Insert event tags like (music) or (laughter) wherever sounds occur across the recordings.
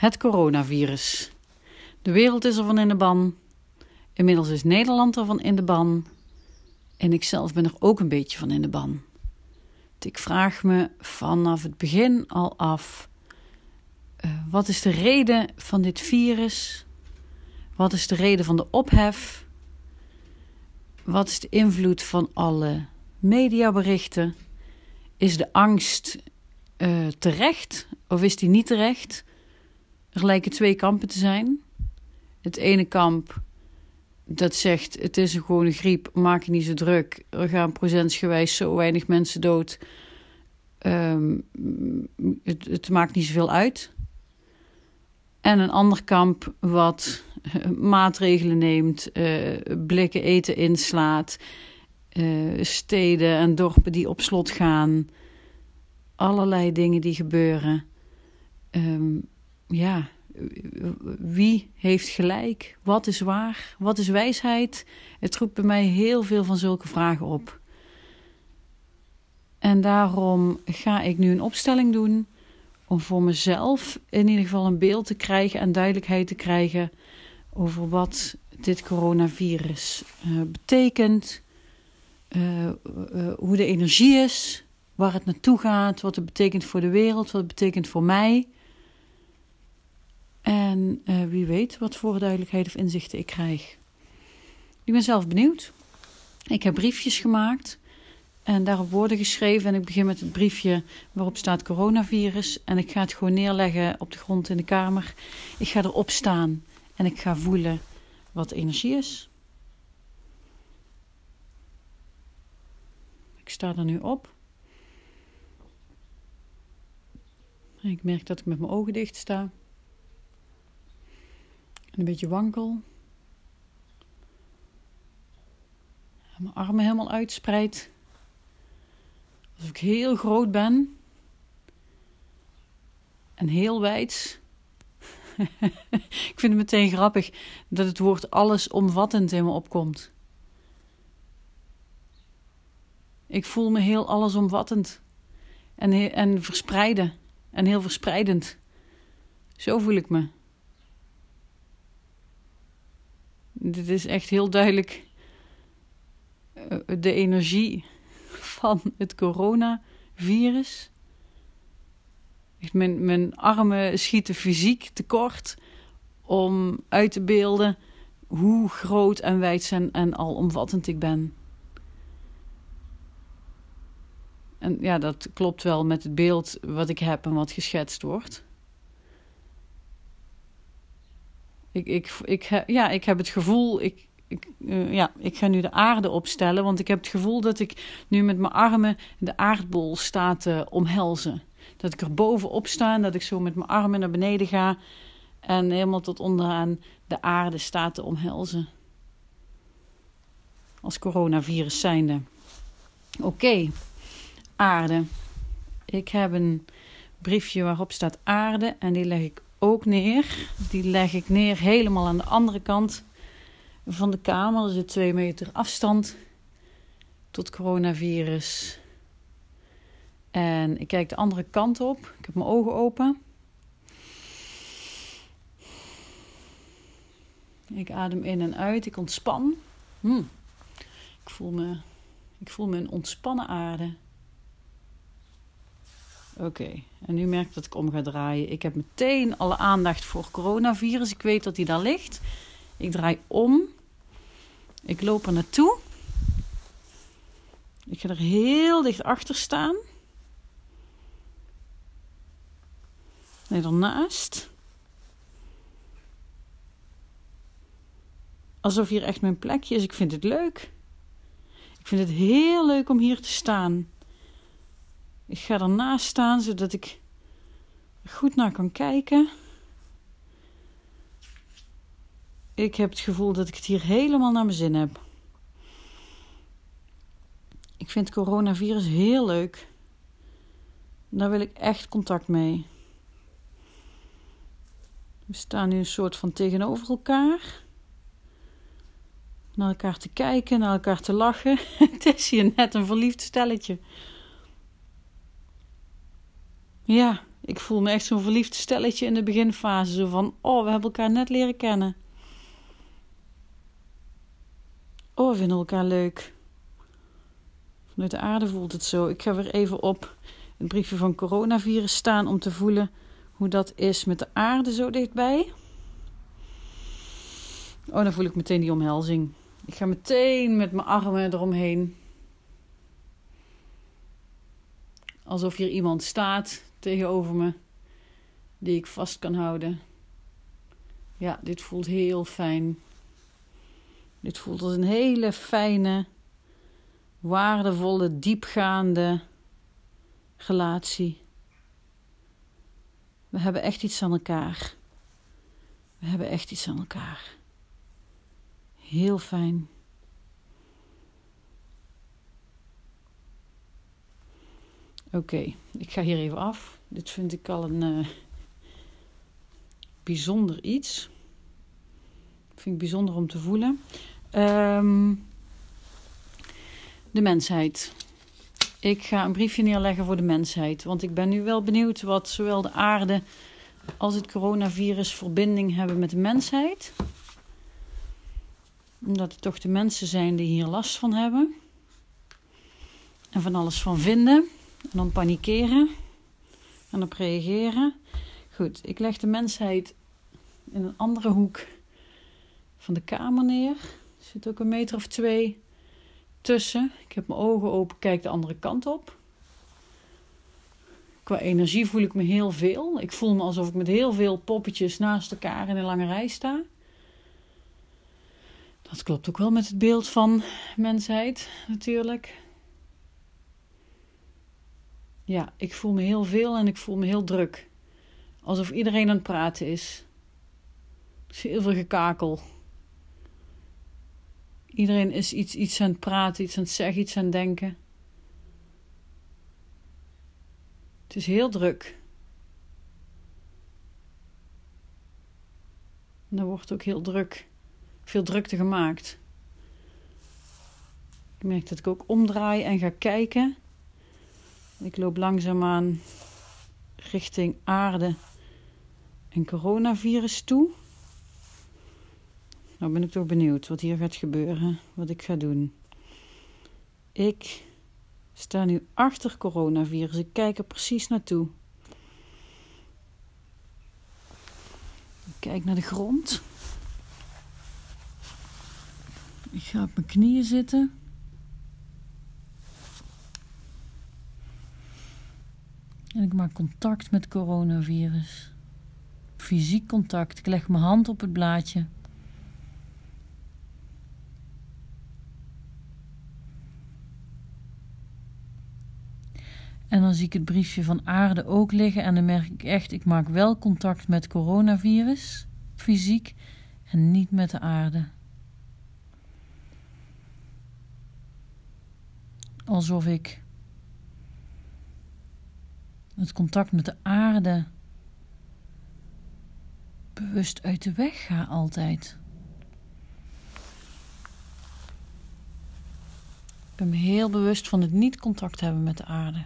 Het coronavirus. De wereld is ervan in de ban. Inmiddels is Nederland ervan in de ban. En ik zelf ben er ook een beetje van in de ban. Ik vraag me vanaf het begin al af: uh, wat is de reden van dit virus? Wat is de reden van de ophef? Wat is de invloed van alle mediaberichten? Is de angst uh, terecht of is die niet terecht? Er lijken twee kampen te zijn. Het ene kamp dat zegt: het is een gewone griep, maak je niet zo druk. Er gaan procentsgewijs zo weinig mensen dood. Um, het, het, maakt niet zoveel uit. En een ander kamp wat maatregelen neemt, uh, blikken eten inslaat, uh, steden en dorpen die op slot gaan, allerlei dingen die gebeuren. Um, ja, wie heeft gelijk? Wat is waar? Wat is wijsheid? Het roept bij mij heel veel van zulke vragen op. En daarom ga ik nu een opstelling doen om voor mezelf in ieder geval een beeld te krijgen en duidelijkheid te krijgen over wat dit coronavirus uh, betekent, uh, uh, hoe de energie is, waar het naartoe gaat, wat het betekent voor de wereld, wat het betekent voor mij. En uh, wie weet wat voor duidelijkheid of inzichten ik krijg. Ik ben zelf benieuwd. Ik heb briefjes gemaakt en daarop woorden geschreven. En ik begin met het briefje waarop staat coronavirus. En ik ga het gewoon neerleggen op de grond in de kamer. Ik ga erop staan en ik ga voelen wat energie is. Ik sta er nu op. Ik merk dat ik met mijn ogen dicht sta. En een beetje wankel. Mijn armen helemaal uitspreid. Alsof ik heel groot ben. En heel wijd. (laughs) ik vind het meteen grappig dat het woord allesomvattend in me opkomt. Ik voel me heel allesomvattend. En, en verspreiden. En heel verspreidend. Zo voel ik me. Dit is echt heel duidelijk eh, de energie van het coronavirus. Mijn, mijn armen schieten fysiek tekort om uit te beelden hoe groot en wijd en, en alomvattend ik ben. En ja, dat klopt wel met het beeld wat ik heb en wat geschetst wordt. Ik, ik, ik, ja, ik heb het gevoel, ik, ik, uh, ja, ik ga nu de aarde opstellen, want ik heb het gevoel dat ik nu met mijn armen de aardbol sta te omhelzen. Dat ik er bovenop sta en dat ik zo met mijn armen naar beneden ga en helemaal tot onderaan de aarde sta te omhelzen. Als coronavirus zijnde. Oké, aarde. Ik heb een briefje waarop staat aarde en die leg ik ook neer. Die leg ik neer helemaal aan de andere kant van de kamer. Er zit twee meter afstand tot coronavirus. En ik kijk de andere kant op. Ik heb mijn ogen open. Ik adem in en uit. Ik ontspan. Hm. Ik, voel me, ik voel me een ontspannen aarde. Oké, en nu merk ik dat ik om ga draaien. Ik heb meteen alle aandacht voor coronavirus. Ik weet dat hij daar ligt. Ik draai om. Ik loop er naartoe. Ik ga er heel dicht achter staan. Nee, ernaast. Alsof hier echt mijn plekje is. Ik vind het leuk. Ik vind het heel leuk om hier te staan. Ik ga ernaast staan zodat ik goed naar kan kijken. Ik heb het gevoel dat ik het hier helemaal naar mijn zin heb. Ik vind coronavirus heel leuk. Daar wil ik echt contact mee. We staan nu een soort van tegenover elkaar. Naar elkaar te kijken, naar elkaar te lachen. (laughs) het is hier net een verliefd stelletje. Ja, Ik voel me echt zo'n verliefd stelletje in de beginfase. Zo van, oh, we hebben elkaar net leren kennen. Oh, we vinden elkaar leuk. Vanuit de aarde voelt het zo. Ik ga weer even op het briefje van coronavirus staan om te voelen hoe dat is met de aarde zo dichtbij. Oh, dan voel ik meteen die omhelzing. Ik ga meteen met mijn armen eromheen. Alsof hier iemand staat tegenover me die ik vast kan houden. Ja, dit voelt heel fijn. Dit voelt als een hele fijne, waardevolle, diepgaande relatie. We hebben echt iets aan elkaar. We hebben echt iets aan elkaar. Heel fijn. Oké, ik ga hier even af. Dit vind ik al een uh, bijzonder iets. Vind ik bijzonder om te voelen. Um, de mensheid. Ik ga een briefje neerleggen voor de mensheid. Want ik ben nu wel benieuwd wat zowel de aarde als het coronavirus verbinding hebben met de mensheid. Omdat het toch de mensen zijn die hier last van hebben. En van alles van vinden. En dan panikeren. En op reageren. Goed, ik leg de mensheid in een andere hoek van de kamer neer. Er zit ook een meter of twee tussen. Ik heb mijn ogen open, kijk de andere kant op. Qua energie voel ik me heel veel. Ik voel me alsof ik met heel veel poppetjes naast elkaar in een lange rij sta. Dat klopt ook wel met het beeld van mensheid, natuurlijk. Ja, ik voel me heel veel en ik voel me heel druk. Alsof iedereen aan het praten is. Er heel veel gekakel. Iedereen is iets, iets aan het praten, iets aan het zeggen, iets aan het denken. Het is heel druk. En er wordt ook heel druk, veel drukte gemaakt. Ik merk dat ik ook omdraai en ga kijken. Ik loop langzaamaan richting aarde en coronavirus toe. Nou ben ik toch benieuwd wat hier gaat gebeuren, wat ik ga doen. Ik sta nu achter coronavirus. Ik kijk er precies naartoe. Ik kijk naar de grond. Ik ga op mijn knieën zitten. En ik maak contact met coronavirus. Fysiek contact. Ik leg mijn hand op het blaadje. En dan zie ik het briefje van aarde ook liggen en dan merk ik echt, ik maak wel contact met coronavirus, fysiek, en niet met de aarde. Alsof ik het contact met de aarde bewust uit de weg ga altijd. Ik ben me heel bewust van het niet contact hebben met de aarde.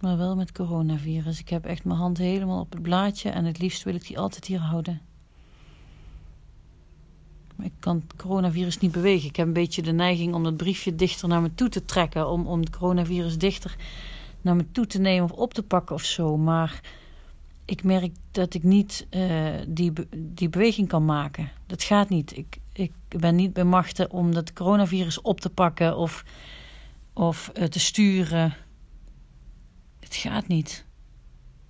Maar wel met coronavirus. Ik heb echt mijn hand helemaal op het blaadje en het liefst wil ik die altijd hier houden. Maar ik kan het coronavirus niet bewegen. Ik heb een beetje de neiging om dat briefje dichter naar me toe te trekken. Om, om het coronavirus dichter naar me toe te nemen of op te pakken of zo. Maar ik merk dat ik niet uh, die, die beweging kan maken. Dat gaat niet. Ik, ik ben niet bij machten om dat coronavirus op te pakken of, of uh, te sturen. Het gaat niet.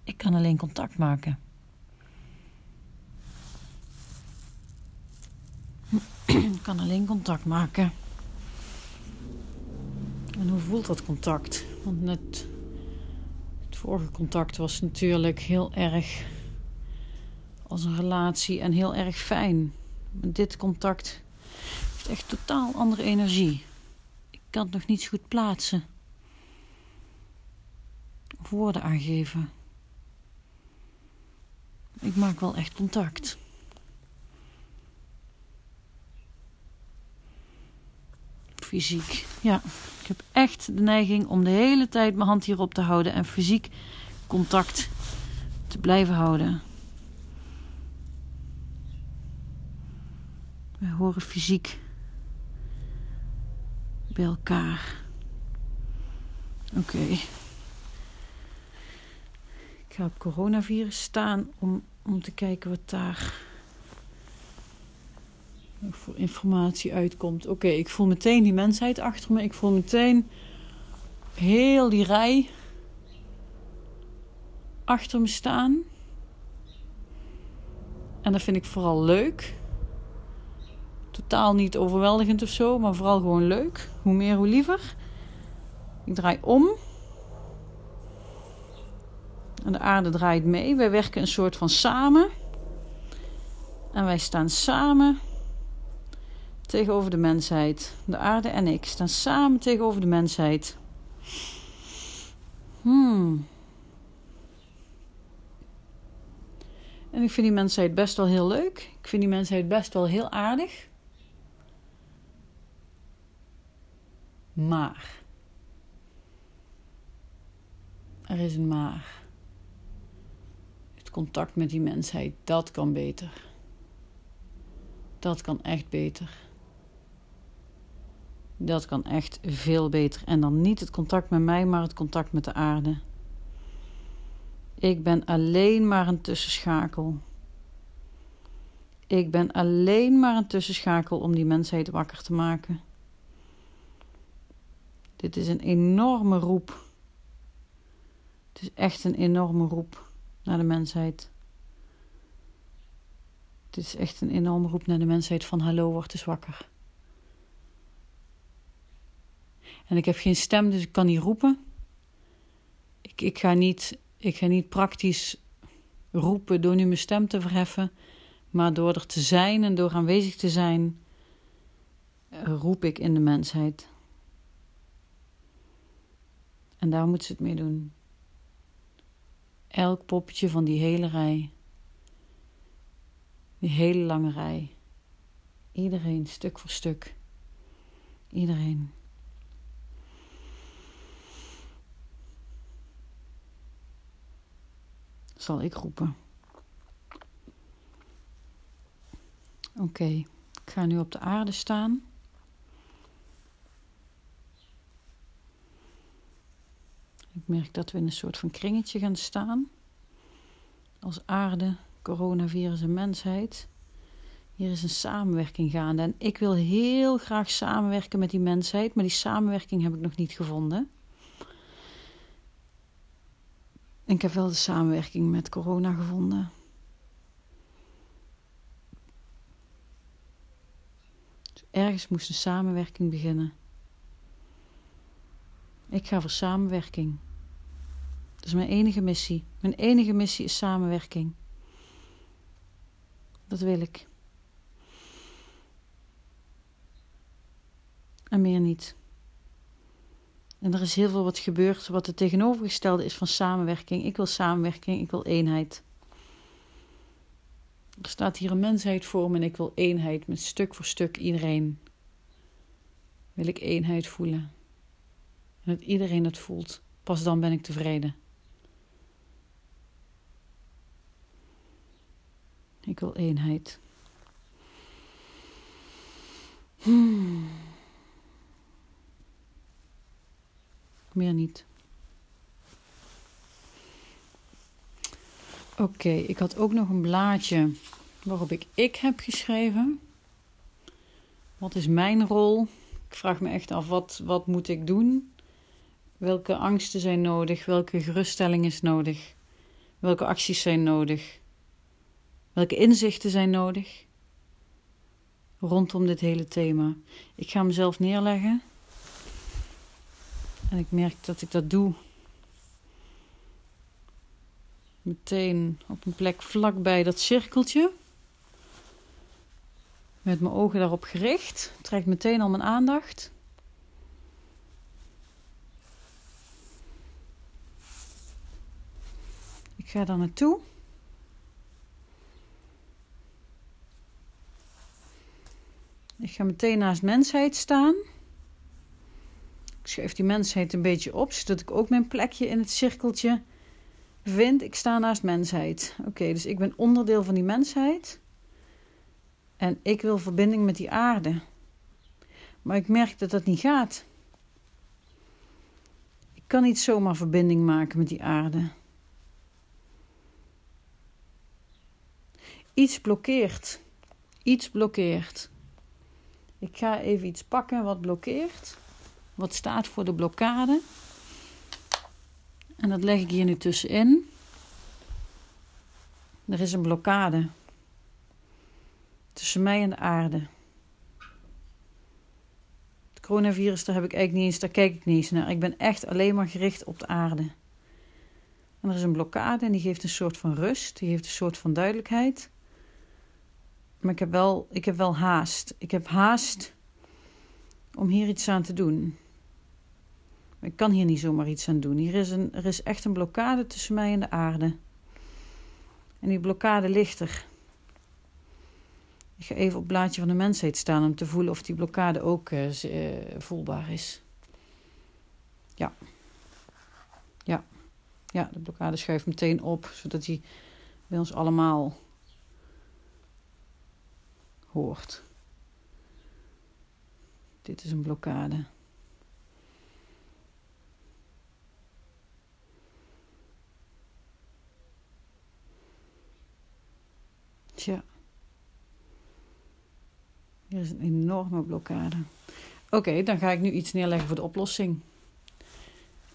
Ik kan alleen contact maken. Ik kan alleen contact maken. En hoe voelt dat contact? Want net vorige contact was natuurlijk heel erg als een relatie en heel erg fijn. Dit contact heeft echt totaal andere energie. Ik kan het nog niet zo goed plaatsen woorden aangeven. Ik maak wel echt contact. Fysiek. Ja, heb echt de neiging om de hele tijd mijn hand hierop te houden en fysiek contact te blijven houden. Wij horen fysiek bij elkaar. Oké. Ik ga op coronavirus staan om, om te kijken wat daar voor informatie uitkomt. Oké, ik voel meteen die mensheid achter me. Ik voel meteen heel die rij achter me staan. En dat vind ik vooral leuk. Totaal niet overweldigend of zo, maar vooral gewoon leuk. Hoe meer, hoe liever. Ik draai om. En de aarde draait mee. Wij werken een soort van samen. En wij staan samen tegenover de mensheid. De aarde en ik staan samen tegenover de mensheid. Hmm. En ik vind die mensheid best wel heel leuk. Ik vind die mensheid best wel heel aardig. Maar. Er is een maar. Het contact met die mensheid, dat kan beter. Dat kan echt beter. Dat kan echt veel beter. En dan niet het contact met mij, maar het contact met de aarde. Ik ben alleen maar een tussenschakel. Ik ben alleen maar een tussenschakel om die mensheid wakker te maken. Dit is een enorme roep. Het is echt een enorme roep naar de mensheid. Het is echt een enorme roep naar de mensheid van hallo, word eens wakker. En ik heb geen stem, dus ik kan niet roepen. Ik, ik, ga, niet, ik ga niet praktisch roepen door nu mijn stem te verheffen. Maar door er te zijn en door aanwezig te zijn, roep ik in de mensheid. En daar moet ze het mee doen. Elk poppetje van die hele rij. Die hele lange rij. Iedereen, stuk voor stuk. Iedereen. Zal ik roepen. Oké, ik ga nu op de aarde staan. Ik merk dat we in een soort van kringetje gaan staan. Als aarde, coronavirus en mensheid. Hier is een samenwerking gaande. En ik wil heel graag samenwerken met die mensheid, maar die samenwerking heb ik nog niet gevonden. En ik heb wel de samenwerking met corona gevonden. Ergens moest een samenwerking beginnen. Ik ga voor samenwerking. Dat is mijn enige missie. Mijn enige missie is samenwerking. Dat wil ik. En meer niet. En er is heel veel wat gebeurt wat het tegenovergestelde is van samenwerking. Ik wil samenwerking, ik wil eenheid. Er staat hier een mensheid voor me en ik wil eenheid met stuk voor stuk iedereen. Wil ik eenheid voelen. En dat iedereen het voelt. Pas dan ben ik tevreden. Ik wil eenheid. Hmm. Meer niet. Oké, ik had ook nog een blaadje waarop ik ik heb geschreven. Wat is mijn rol? Ik vraag me echt af, wat, wat moet ik doen? Welke angsten zijn nodig? Welke geruststelling is nodig? Welke acties zijn nodig? Welke inzichten zijn nodig? Rondom dit hele thema. Ik ga mezelf neerleggen. En ik merk dat ik dat doe. Meteen op een plek vlakbij dat cirkeltje. Met mijn ogen daarop gericht. Trekt meteen al mijn aandacht. ga daar naartoe. Ik ga meteen naast mensheid staan. Schuif die mensheid een beetje op, zodat ik ook mijn plekje in het cirkeltje vind ik sta naast mensheid. Oké, dus ik ben onderdeel van die mensheid. En ik wil verbinding met die aarde. Maar ik merk dat dat niet gaat. Ik kan niet zomaar verbinding maken met die aarde. Iets blokkeert. Iets blokkeert. Ik ga even iets pakken wat blokkeert. Wat staat voor de blokkade. En dat leg ik hier nu tussenin. Er is een blokkade. Tussen mij en de aarde. Het coronavirus, daar heb ik eigenlijk niet eens, daar kijk ik niet eens naar. Ik ben echt alleen maar gericht op de aarde. En er is een blokkade en die geeft een soort van rust. Die heeft een soort van duidelijkheid. Maar ik heb wel, ik heb wel haast. Ik heb haast om hier iets aan te doen. Ik kan hier niet zomaar iets aan doen. Hier is een, er is echt een blokkade tussen mij en de aarde. En die blokkade ligt er. Ik ga even op het blaadje van de mensheid staan om te voelen of die blokkade ook uh, voelbaar is. Ja. Ja. Ja, de blokkade schuift meteen op, zodat hij bij ons allemaal hoort. Dit is een blokkade. Hier is een enorme blokkade. Oké, dan ga ik nu iets neerleggen voor de oplossing.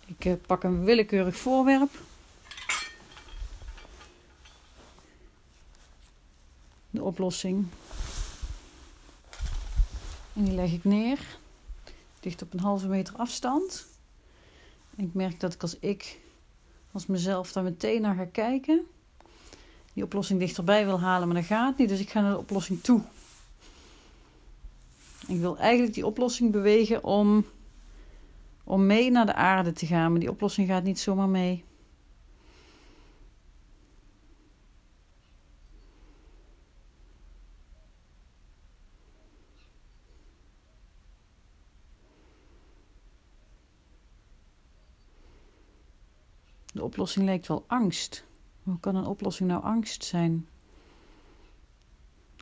Ik eh, pak een willekeurig voorwerp. De oplossing. En die leg ik neer. Dicht op een halve meter afstand. En ik merk dat ik als ik, als mezelf daar meteen naar ga kijken, die oplossing dichterbij wil halen, maar dat gaat niet. Dus ik ga naar de oplossing toe. Ik wil eigenlijk die oplossing bewegen om, om mee naar de aarde te gaan. Maar die oplossing gaat niet zomaar mee. De oplossing lijkt wel angst. Hoe kan een oplossing nou angst zijn?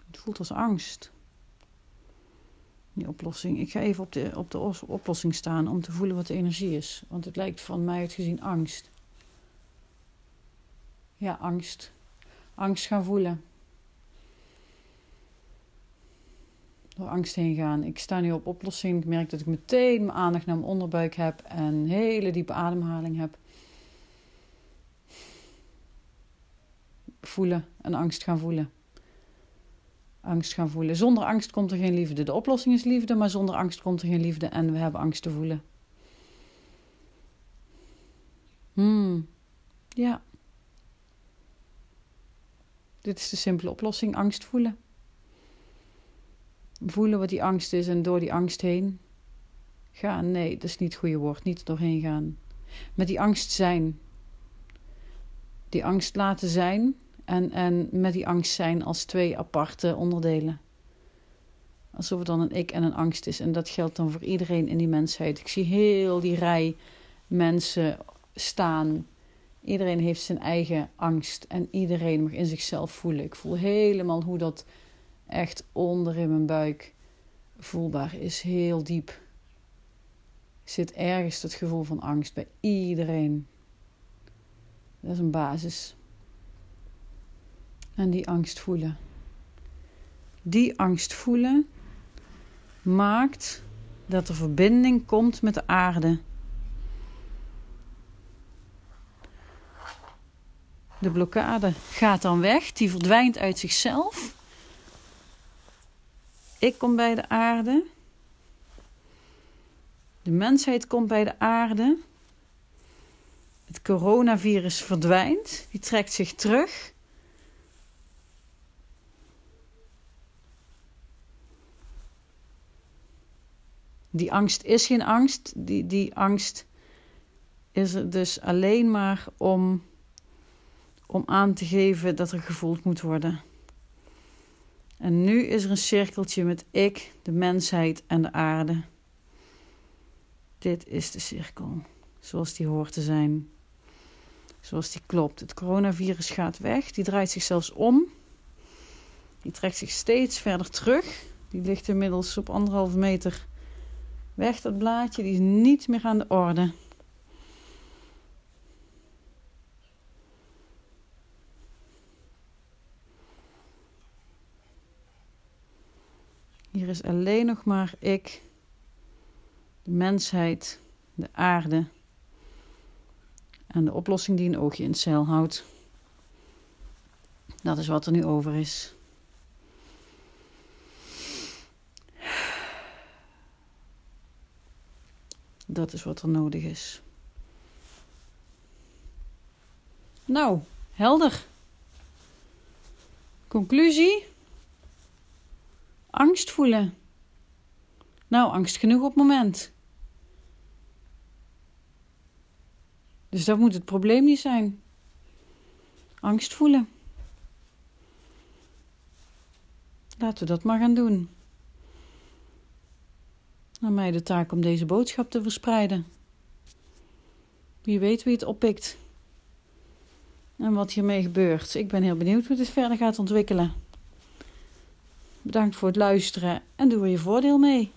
Het voelt als angst. Die oplossing. Ik ga even op de, op de oplossing staan om te voelen wat de energie is. Want het lijkt van mij uit gezien angst. Ja, angst. Angst gaan voelen. Door angst heen gaan. Ik sta nu op oplossing. Ik merk dat ik meteen mijn aandacht naar mijn onderbuik heb en een hele diepe ademhaling heb. Voelen en angst gaan voelen. Angst gaan voelen. Zonder angst komt er geen liefde. De oplossing is liefde, maar zonder angst komt er geen liefde en we hebben angst te voelen. Hmm. Ja. Dit is de simpele oplossing: angst voelen. Voelen wat die angst is en door die angst heen gaan. Nee, dat is niet het goede woord. Niet doorheen gaan. Met die angst zijn. Die angst laten zijn en, en met die angst zijn als twee aparte onderdelen. Alsof het dan een ik en een angst is. En dat geldt dan voor iedereen in die mensheid. Ik zie heel die rij mensen staan. Iedereen heeft zijn eigen angst. En iedereen mag in zichzelf voelen. Ik voel helemaal hoe dat echt onder in mijn buik voelbaar is. Heel diep. Zit ergens het gevoel van angst bij iedereen. Dat is een basis. En die angst voelen. Die angst voelen maakt dat er verbinding komt met de aarde. De blokkade gaat dan weg, die verdwijnt uit zichzelf. Ik kom bij de aarde. De mensheid komt bij de aarde. Het coronavirus verdwijnt, die trekt zich terug. Die angst is geen angst. Die, die angst is er dus alleen maar om, om aan te geven dat er gevoeld moet worden. En nu is er een cirkeltje met ik, de mensheid en de aarde. Dit is de cirkel, zoals die hoort te zijn. zoals die klopt. Het coronavirus gaat weg, die draait zich zelfs om. Die trekt zich steeds verder terug. Die ligt inmiddels op anderhalve meter weg, dat blaadje. Die is niet meer aan de orde. Hier is alleen nog maar ik, de mensheid, de aarde en de oplossing die een oogje in het zeil houdt. Dat is wat er nu over is. Dat is wat er nodig is. Nou, helder. Conclusie? Angst voelen. Nou, angst genoeg op het moment. Dus dat moet het probleem niet zijn. Angst voelen. Laten we dat maar gaan doen. Aan mij de taak om deze boodschap te verspreiden. Wie weet wie het oppikt. En wat hiermee gebeurt. Ik ben heel benieuwd hoe dit verder gaat ontwikkelen. Bedankt voor het luisteren en doe er je voordeel mee.